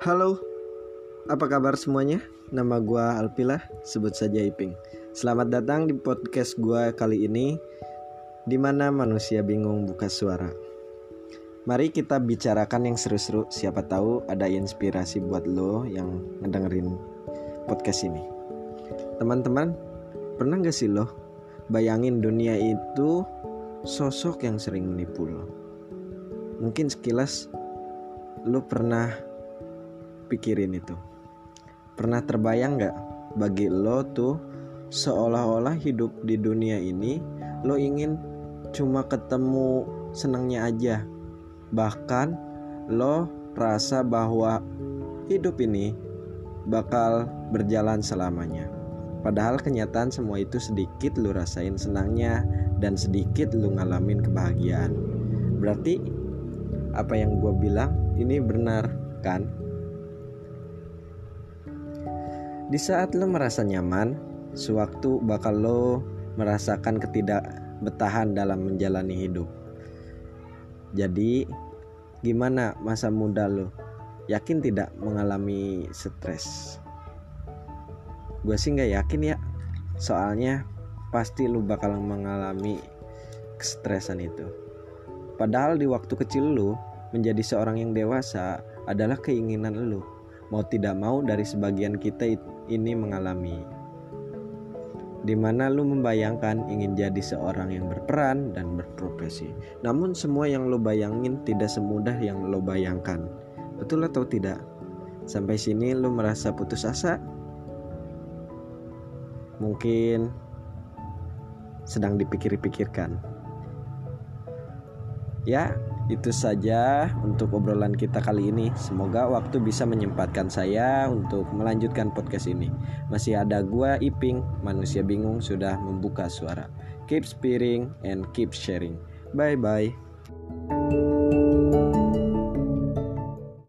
Halo, apa kabar semuanya? Nama gua Alpila, sebut saja Iping. Selamat datang di podcast gua kali ini, di mana manusia bingung buka suara. Mari kita bicarakan yang seru-seru. Siapa tahu ada inspirasi buat lo yang ngedengerin podcast ini. Teman-teman, pernah gak sih lo bayangin dunia itu sosok yang sering menipu lo? Mungkin sekilas lo pernah pikirin itu. Pernah terbayang gak bagi lo tuh seolah-olah hidup di dunia ini lo ingin cuma ketemu senangnya aja. Bahkan lo rasa bahwa hidup ini bakal berjalan selamanya. Padahal kenyataan semua itu sedikit lo rasain senangnya dan sedikit lo ngalamin kebahagiaan. Berarti apa yang gue bilang ini benar kan di saat lo merasa nyaman, sewaktu bakal lo merasakan ketidakbetahan dalam menjalani hidup. Jadi, gimana masa muda lo? Yakin tidak mengalami stres? Gue sih nggak yakin ya, soalnya pasti lo bakal mengalami kestresan itu. Padahal di waktu kecil lo menjadi seorang yang dewasa adalah keinginan lo mau tidak mau dari sebagian kita ini mengalami. Di mana lu membayangkan ingin jadi seorang yang berperan dan berprofesi. Namun semua yang lo bayangin tidak semudah yang lo bayangkan. Betul atau tidak? Sampai sini lo merasa putus asa? Mungkin sedang dipikir-pikirkan. Ya itu saja untuk obrolan kita kali ini. Semoga waktu bisa menyempatkan saya untuk melanjutkan podcast ini. Masih ada gua Iping, manusia bingung sudah membuka suara. Keep spearing and keep sharing. Bye bye.